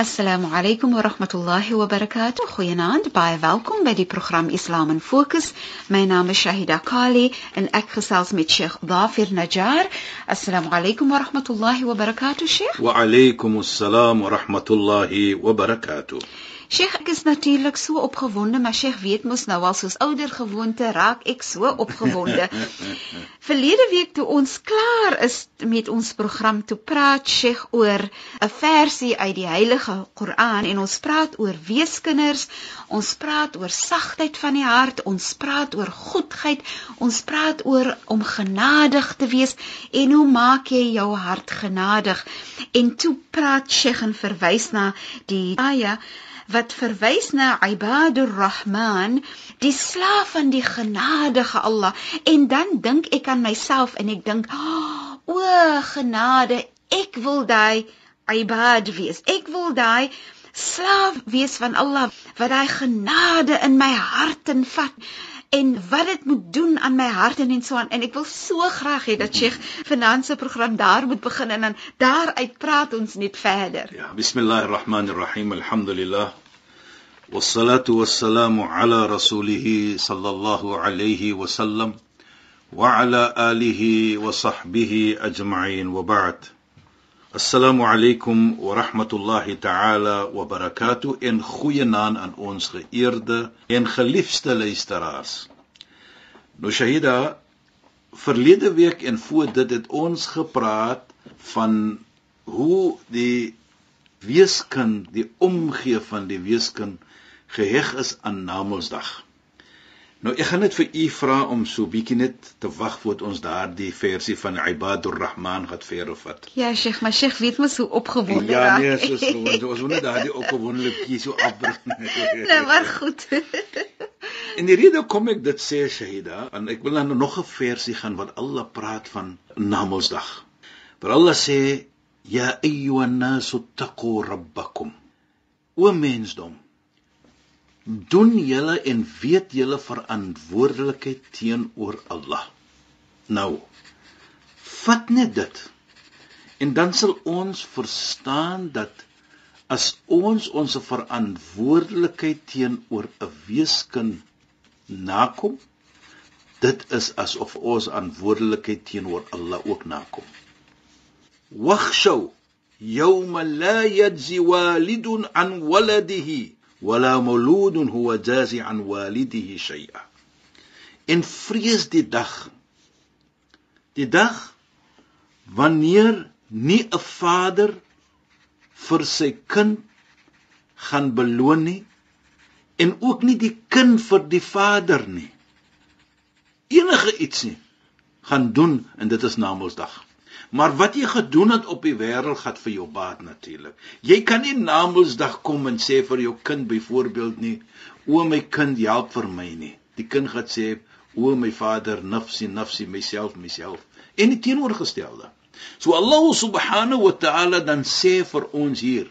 Assalamu alaykum wa rahmatullahi wa barakatuh. Goeienaand, baie welkom by die program Islam in Fokus. My naam is Shahida Kali en ek gesels met Sheikh Dafir Najjar. Assalamu alaykum wa rahmatullahi wa barakatuh, Sheikh. Wa alaykum assalam wa rahmatullahi wa barakatuh. Sheikh, ek is natuurlik so opgewonde, maar Sheikh weet mos nou al soos ouer gewoonte raak ek so opgewonde. Verlede week toe ons klaar is met ons program toe praat Sheikh oor 'n versie uit die Heilige Koran en ons praat oor weeskinders, ons praat oor sagtheid van die hart, ons praat oor goedheid, ons praat oor om genadig te wees en hoe maak jy jou hart genadig? En toe praat Sheikh en verwys na die ayah wat verwys na Ibadur Rahman, die slaaf van die genadige Allah. En dan dink ek aan myself en ek dink, "O oh, genade, ek wil daai ibad wees. Ek wil daai slaaf wees van Allah wat daai genade in my hart invat." En wat dit moet doen aan my hart en en so aan en ek wil so graag hê dat Sheikh Finanse program daar moet begin en dan daaruit praat ons net verder. Ja, bismillahirrahmanirrahim. Alhamdulillah. Wassalatu wassalamu ala rasulih sallallahu alayhi wa sallam wa ala alihi wa sahbihi ajma'in wa ba'd. Assalamu alaykum wa rahmatullahi ta'ala wa barakatuh en goeienaand aan ons geëerde en geliefde luisteraars. Nou Shahida, verlede week en voor dit het ons gepraat van hoe die weeskind, die omgee van die weeskind geheg is aan Namedsdag. Nou ek gaan net vir u vra om so bietjie net te wag voordat ons daardie versie van Ibadur Rahman gaan vervat. Ja, Sheikh, maar Sheikh weet mos hoe opgewonde ja, raak. Ja, nee, so so. Ons moet net daardie opgewondenheid so afbring. nee, maar goed. en die rede kom ek dit sê Shahida, en ek wil dan nog 'n versie gaan wat Allah praat van Namedsdag. Waar Allah sê: "Ya ayyuhan nasu taqu rabbakum." O mensdom, doen julle en weet julle verantwoordelikheid teenoor Allah. Nou, vat net dit. En dan sal ons verstaan dat as ons ons verantwoordelikheid teenoor 'n weeskind nakom, dit is asof ons verantwoordelikheid teenoor Allah ook nakom. Wakhshaw yawma la yajzi walidun an waladihi wala mauludun huwa jazi an walidihi shay'a en vrees die dag die dag wanneer nie 'n vader vir sy kind gaan beloon nie en ook nie die kind vir die vader nie enige iets nie gaan doen en dit is namedsdag Maar wat jy gedoen het op die wêreld gaan vir jou baat natuurlik. Jy kan nie na Mondsdag kom en sê vir jou kind byvoorbeeld nie, o my kind, help vir my nie. Die kind gaan sê, o my vader, nafsi, nafsi, myself, myself. En die teenoorgestelde. So Allah subhanahu wa ta'ala dan sê vir ons hier,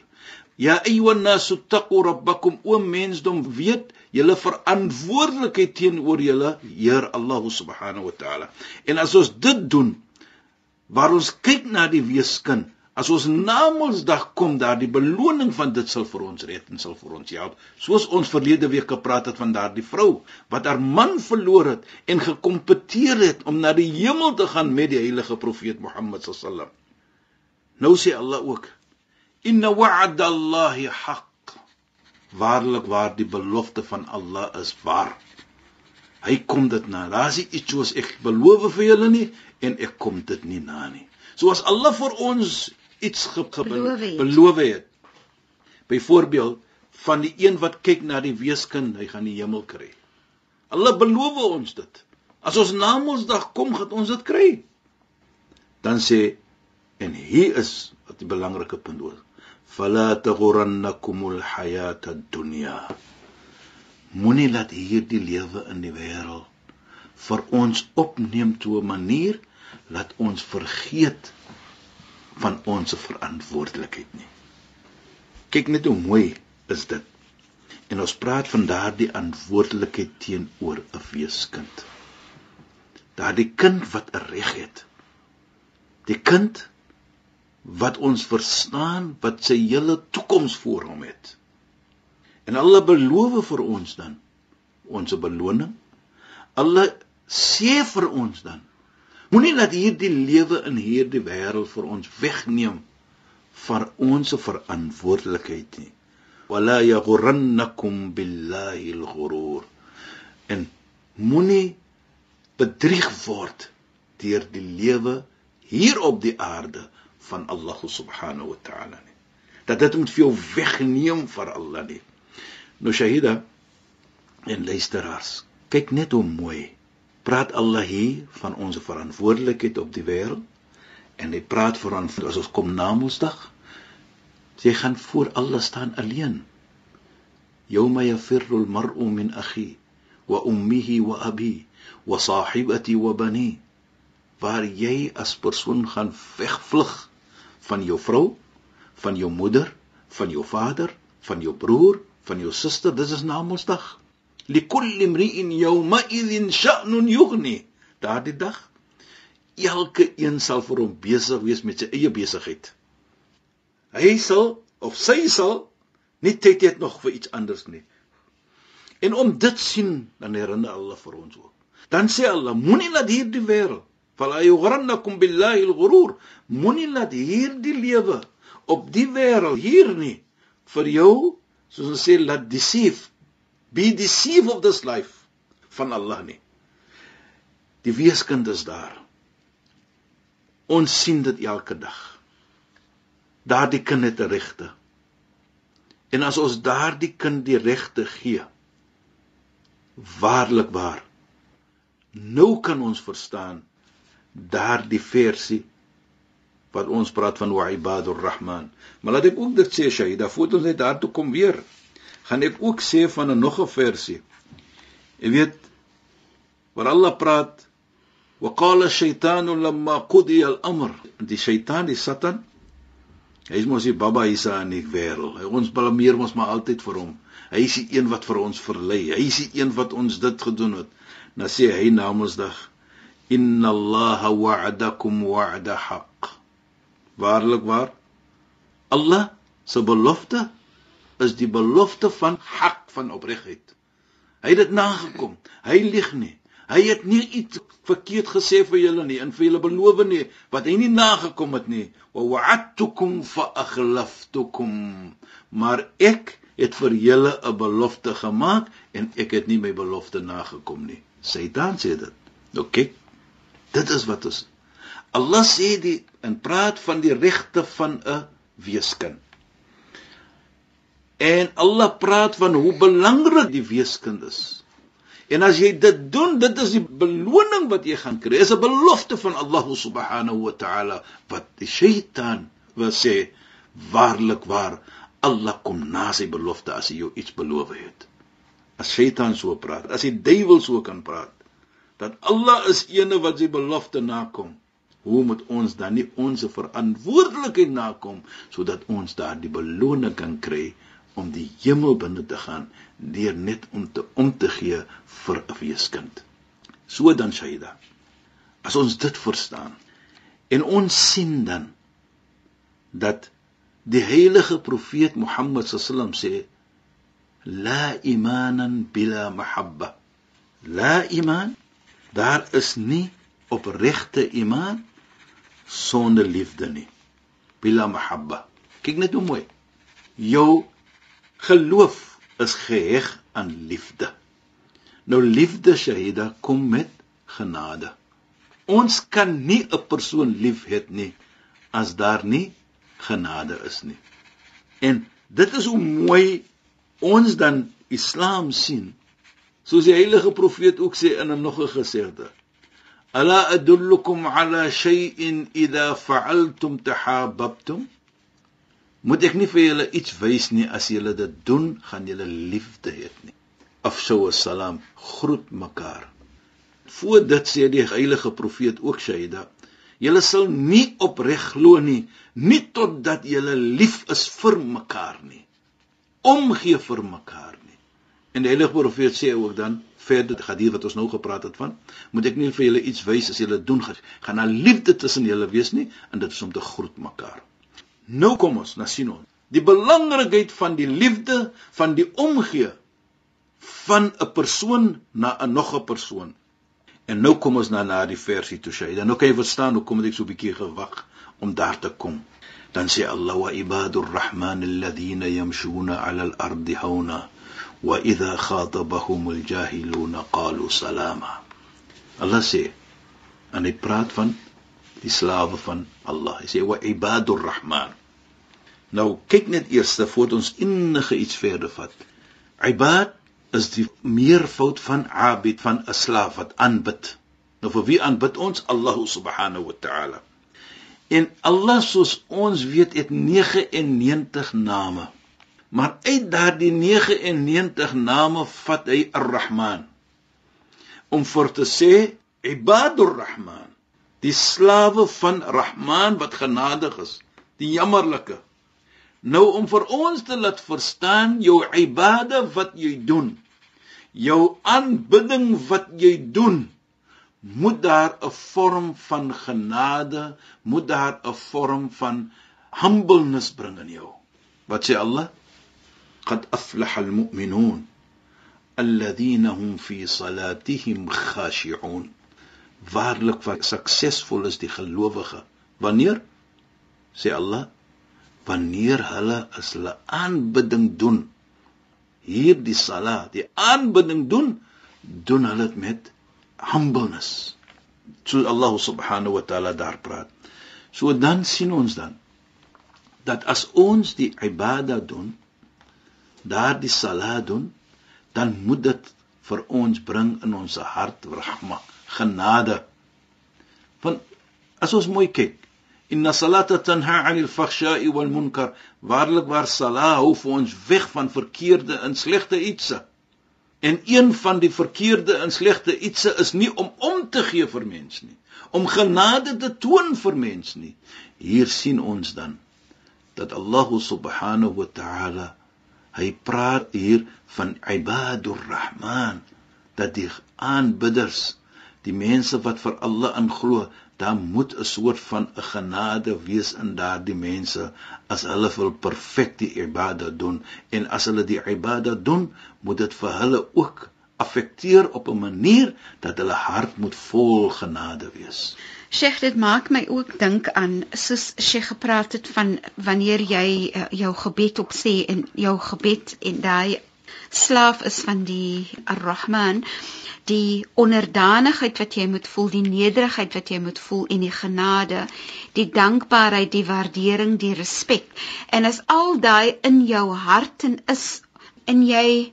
Ya ayyuhan nasu taqu rabbakum o mensdom weet julle verantwoordelikheid teenoor julle Heer Allah subhanahu wa ta'ala. En as ons dit doen, waar ons kyk na die weeskind as ons namelsdag kom daar die beloning van dit sal vir ons red en sal vir ons help. Soos ons verlede week gepraat het van daardie vrou wat haar man verloor het en gekompeteer het om na die hemel te gaan met die heilige profeet Mohammed sallam. Nou sê Allah ook inna wa'da Allahi haqq. Waarlik waar die belofte van Allah is waar Hy kom dit na. Daar's iets soos ek beloof vir julle nie en ek kom dit nie na nie. So as Allah vir ons iets ge, ge, beloof het, Byvoorbeeld van die een wat kyk na die weeskind, hy gaan die hemel kry. Allah beloof ons dit. As ons na Mondsdag kom, gaan ons dit kry. Dan sê en hier is wat die belangrike punt is. Fala taghurrannakumul hayatad dunya. Moenie laat hierdie lewe in die wêreld vir ons opneem toe 'n manier laat ons vergeet van ons verantwoordelikheid nie. Kyk net hoe mooi is dit. En ons praat van daardie verantwoordelikheid teenoor 'n weeskind. Daardie kind wat 'n reg het. Die kind wat ons verstaan wat sy hele toekoms voor hom het. En alle beloof vir ons dan ons beloning. Alle sê vir ons dan moenie laat hierdie lewe in hierdie wêreld vir ons wegneem van ons verantwoordelikheid nie. Wala yaghrannakum billahi al-ghurur. En moenie bedrieg word deur die lewe hier op die aarde van Allah subhanahu wa ta'ala nie. Dat dit moet vir jou wegneem vir Allah nie. Nou Shahida en luisteraars, kyk net hoe mooi praat Allah hier van ons verantwoordelikheid op die wêreld en hy praat vir ons as kom na Mondsdag. Jy gaan voor Allah staan alleen. Yawma yafirru al-mar'u min akhi wa ummihi wa abi wa sahibati wa bani. Waar jy as persoon gaan wegvlug van jou vrou, van jou moeder, van jou vader, van jou broer, van jou suster, dis is Namedsdag. Likulli imri'in yawma idhin sha'nun yughni. Daardie dag elke een sal vir hom besig wees met sy eie besigheid. Hy sal of sy sal nie tyd hê nog vir iets anders nie. En om dit sien, dan herinner Allah vir ons ook. Dan sê Allah, moenie laat hierdie wêreld fala yughrannakum billahi al-ghurur moenie laat hierdie lewe op die wêreld hier nie vir jou soos ons sê laat deceive. Be deceive of this life van Allah nie. Die weeskind is daar ons sien dit elke dag. Daardie kind het 'n regte. En as ons daardie kind die regte gee waarlik waar nou kan ons verstaan daardie versie wat ons praat van wa ibadur rahman. Maar laat ek ook dit sê Shaida, voordat ons net daartoe kom weer, gaan ek ook sê van 'n nog 'n versie. Jy weet waar Allah praat wa qala ash-shaytanu lamma qudiya al-amr. Die Satan, die Satan, hy is mos die baba Isa in die wêreld. Ons blameer ons maar altyd vir hom. Hy is die een wat vir ons verlei. Hy is die een wat ons dit gedoen het. Nou sê hy namensdag inna allaha wa'adakum wa'da haqq waarlik waar Allah se belofte is die belofte van hak van opregtheid. Hy het dit nagekom. Hy lieg nie. Hy het nie iets verkeerd gesê vir julle nie en vir julle beloof nie wat hy nie nagekom het nie. Wa wa'adtukum fa akhlaftukum. Maar ek het vir julle 'n belofte gemaak en ek het nie my belofte nagekom nie. Satan sê dit. Kyk Dit is wat ons Allah sê die en praat van die regte van 'n weeskind. En Allah praat van hoe belangrik die weeskind is. En as jy dit doen, dit is die beloning wat jy gaan kry. Dit is 'n belofte van Allah subhanahu wa ta'ala wat die Satan wil sê waarlik waar Allah kom na sy belofte as hy jou iets beloof het. As Satan so praat, as die duiwel so kan praat, dat Allah is ene wat sy belofte nakom. Hoe moet ons dan nie ons verantwoordelikheid nakom sodat ons daardie beloning kan kry om die hemel binne te gaan deur net om te om te gee vir 'n weeskind. So dan Shaida. As ons dit verstaan en ons sien dan dat die heilige profeet Mohammed sallam sê la imanan bila mahabba la iman Daar is nie opregte iman sonder liefde nie. Bila mahabba. Kyk net hoe mooi. Jou geloof is geheg aan liefde. Nou liefde Shahida kom met genade. Ons kan nie 'n persoon lief hê nie as daar nie genade is nie. En Dit is hoe mooi ons dan Islam sien. Soos die heilige profeet ook sê in 'n nog 'n gesegde. Ala adullukum ala shay'in idha fa'altum tahabbtum? Moet ek nie vir julle iets wys nie as julle dit doen, gaan julle liefde hê nie. Afsou salam, groet mekaar. Voor dit sê die heilige profeet ook Shaida, julle sal nie opreg glo nie, nie totdat julle lief is vir mekaar nie. Omgee vir mekaar nie. En die heilige profeet sê ook dan verder gaan hier wat ons nou gepraat het van, moet ek nie vir julle iets wys as julle doen gaan daar liefde tussen julle wees nie en dit is om te groet mekaar. Nou kom ons na sien ons die belangrikheid van die liefde van die omgee van 'n persoon na 'n nog 'n persoon. En nou kom ons na na die versie toe sê. Dan kan jy verstaan hoekom ek so 'n bietjie gewag om daar te kom. Dan sê Allah wa ibadur rahman alladhina yamshuna 'ala al-ardi hauna واذا خاطبهم الجاهلون قالوا سلاما Allah sê en hy praat van die slawe van Allah hy sê wa ibadur rahman nou kyk net eers voordat ons enige iets verder vat ibad is die meervoud van abid van 'n slaaf wat aanbid nou vir wie aanbid ons Allah subhanahu wa ta'ala en Allah soos ons weet het 99 name Maar uit daardie 99 name vat hy Ar-Rahman om vir te sê Ibadur Rahman, die slawe van Rahman wat genadig is, die jammerlike. Nou om vir ons te laat verstaan jou ibade wat jy doen, jou aanbidding wat jy doen, moet daar 'n vorm van genade, moet daar 'n vorm van humbleness bring in jou. Wat sê Allah? قد افلح المؤمنون الذين هم في صلاتهم خاشعون waarlik wat suksesvol is die gelowige wanneer sê Allah wanneer hulle as hulle aanbidding doen hier die sala die aanbidding doen doen hulle dit met humbleness so Allah subhanahu wa taala daar praat so dan sien ons dan dat as ons die ibadah doen daardie salat doen, dan moet dit vir ons bring in ons hart rahma, genade. Want as ons mooi kyk, inna salata tanha 'anil fakhsha'i wal munkar, waarlik waar salat hou vir ons weg van verkeerde en slegte ietsie. En een van die verkeerde en slegte ietsie is nie om om te gee vir mens nie, om genade te toon vir mens nie. Hier sien ons dan dat Allah subhanahu wa ta'ala Hy praat hier van ibadur rahman dat die aanbidders, die mense wat vir Allah inglo, daar moet 'n soort van 'n genade wees in daardie mense as hulle wil perfek die ibadah doen en as hulle die ibadah doen, moet dit vir hulle ook affekteer op 'n manier dat hulle hart moet vol genade wees. Sheikh dit maak my ook dink aan soos Sheikh gepraat het van wanneer jy uh, jou gebed op sê en jou gebed en daai slaaf is van die Ar-Rahman die onderdanigheid wat jy moet voel die nederigheid wat jy moet voel en die genade die dankbaarheid die waardering die respek. En as al daai in jou hart en is en jy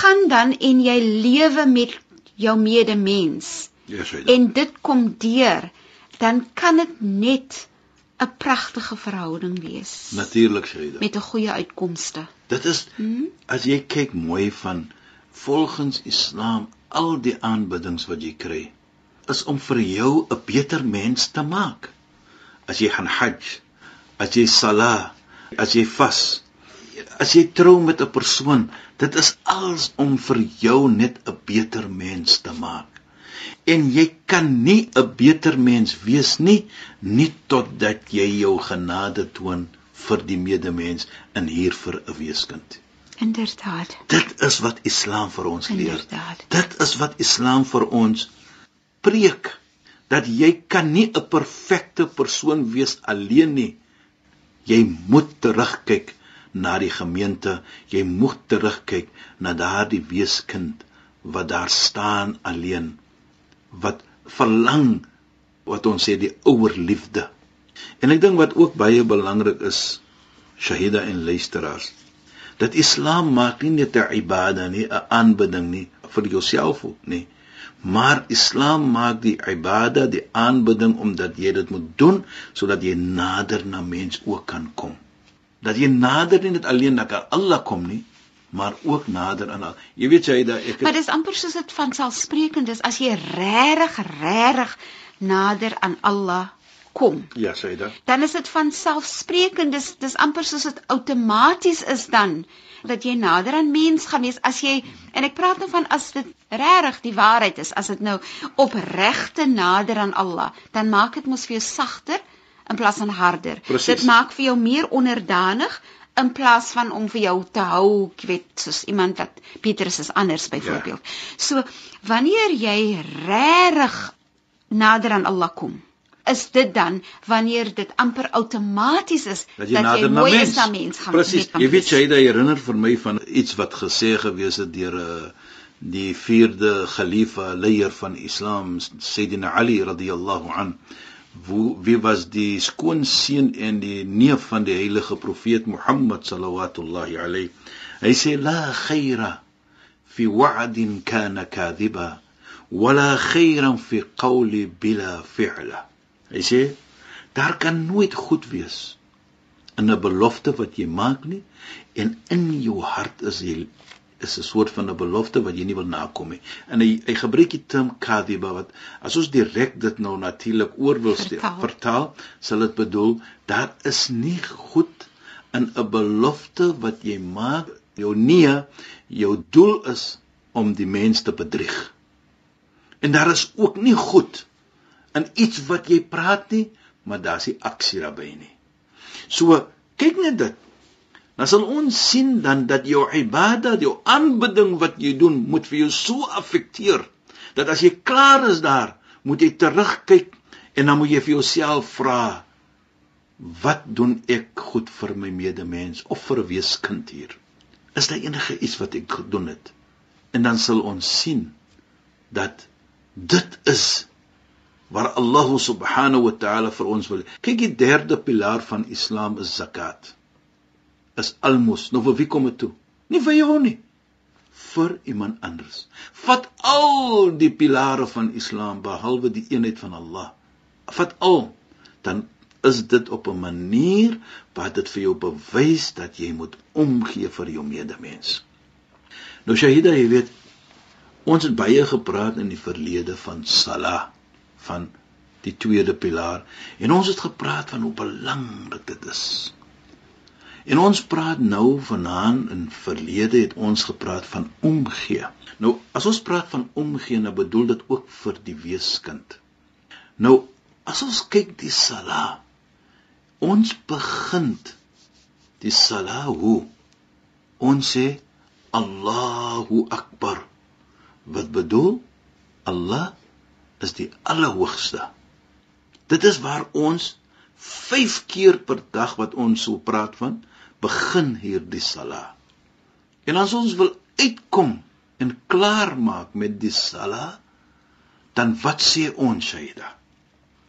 gaan dan en jy lewe met jou medemens Yes, en dit kom deur, dan kan dit net 'n pragtige verhouding wees. Natuurlik dit. Met 'n goeie uitkomste. Dit is hmm? as jy kyk mooi van volgens Islam al die aanbiddings wat jy kry is om vir jou 'n beter mens te maak. As jy gaan hajj, as jy sala, as jy vas, as jy trou met 'n persoon, dit is alles om vir jou net 'n beter mens te maak en jy kan nie 'n beter mens wees nie nie totdat jy jou genade toon vir die medemens in hier vir 'n weeskind. Inderdaad. Dit is wat Islam vir ons leer. Inderdaad. Dit is wat Islam vir ons preek dat jy kan nie 'n perfekte persoon wees alleen nie. Jy moet terugkyk na die gemeente, jy moet terugkyk na daardie weeskind wat daar staan alleen wat verlang wat ons sê die ouer liefde. En ek dink wat ook baie belangrik is, Shahida en luisteraars, dat Islam maak nie net 'n ibada nie, 'n aanbidding nie vir jouself nie, maar Islam maak die ibada, die aanbidding omdat jy dit moet doen sodat jy nader na mens ook kan kom. Dat jy nader nie net alleen na Allah kom nie, maar ook nader aan al. Jy weet jy dat ek Maar dis amper soos dit van selfsprekend is as jy regtig regtig nader aan Allah kom. Ja, sê dit. Dan is dit van selfsprekend, dis dis amper soos dit outomaties is dan dat jy nader aan mens gaan wees as jy en ek praat nou van as dit regtig die waarheid is, as dit nou opregte nader aan Allah, dan maak dit mos vir jou sagter in plaas van harder. Precies. Dit maak vir jou meer onderdanig in plaas van om vir jou te hou, ek weet, soos iemand wat Petrus is anders byvoorbeeld. Ja. So wanneer jy regtig nader aan Allah kom, is dit dan wanneer dit amper outomaties is dat jy, dat jy mooi is na mens gaan Presies. Jy weet jy dat herinner vir my van iets wat gesê gewees het deur 'n uh, eh, die vierde khalifa leier van Islam Sayyidina Ali radhiyallahu an Wo, wie was die skoonseun en die neef van die heilige profeet Mohammed sallallahu alayhi hy sê la khaira fi wa'din kana kadhiba wala khairan fi qawli bila fi'la. Hy sê daar kan nooit goed wees in 'n belofte wat jy maak nie en in jou hart is is 'n soort van 'n belofte wat jy nie wil nakom nie. En hy hy gebruik die term kadhiba wat as ons direk dit nou natuurlik oor wil stel, vertaal. vertaal, sal dit bedoel daar is nie goed in 'n belofte wat jy maak, jou nee, jou doel is om die mens te bedrieg. En daar is ook nie goed in iets wat jy praat nie, maar daar's nie aksie daarbey nie. So kyk net dit dan sal ons sien dan dat jou ibadah, jou aanbidding wat jy doen, moet vir jou so affekteer dat as jy klaar is daar, moet jy terugkyk en dan moet jy vir jouself vra wat doen ek goed vir my medemens of vir 'n weeskind hier? Is daar enige iets wat ek gedoen het? En dan sal ons sien dat dit is waar Allah subhanahu wa ta'ala vir ons wil. Kyk die derde pilaar van Islam is zakat is almos. Nou vir wie kom dit toe? Nie vir jou nie. Vir iemand anders. Vat al die pilare van Islam behalwe die eenheid van Allah. Vat al dan is dit op 'n manier wat dit vir jou bewys dat jy moet omgee vir jou medemens. Nou Shahida, jy weet, ons het baie gepraat in die verlede van sala, van die tweede pilaar en ons het gepraat van hoe belangrik dit is. En ons praat nou vanaand in verlede het ons gepraat van omgee. Nou as ons praat van omgee, nou bedoel dit ook vir die weeskind. Nou as ons kyk die sala, ons begin die sala hoe ons sê Allahu Akbar. Wat bedoel? Allah is die allerhoogste. Dit is waar ons 5 keer per dag wat ons so praat van begin hierdie sala. En as ons wil uitkom en klaar maak met die sala, dan wat sê ons, Shaida?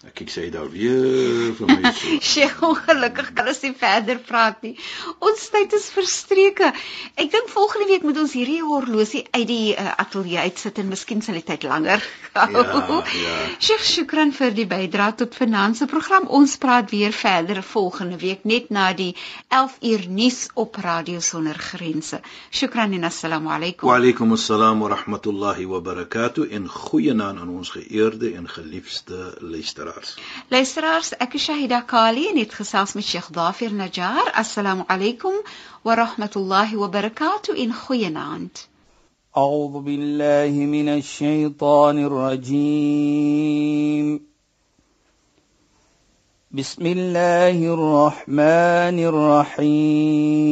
Ek kyk sy daar weer vir my. Sheikh, ongelukkig kan ons nie verder praat nie. Ons tyd is verstreke. Ek dink volgende week moet ons hierdie horlosie uit die uh, ateljee uitsit en miskien sal die tyd langer hou. Ja, ja. Sheikh, shukran vir die bydrae tot finansie program. Ons praat weer verder volgende week net na die 11 uur nuus op Radio Sonder Grense. Shukran en assalamu alaykum. Wa alaykum assalam wa rahmatullahi wa barakatuh en goeienaand aan ons geëerde en geliefde luisteraars الاسترارس الاسترارس أكو شهد كالي نتخصاص من الشيخ ظافر نجار. السلام عليكم ورحمة الله وبركاته. إن خيناند أعوذ بالله من الشيطان الرجيم. بسم الله الرحمن الرحيم.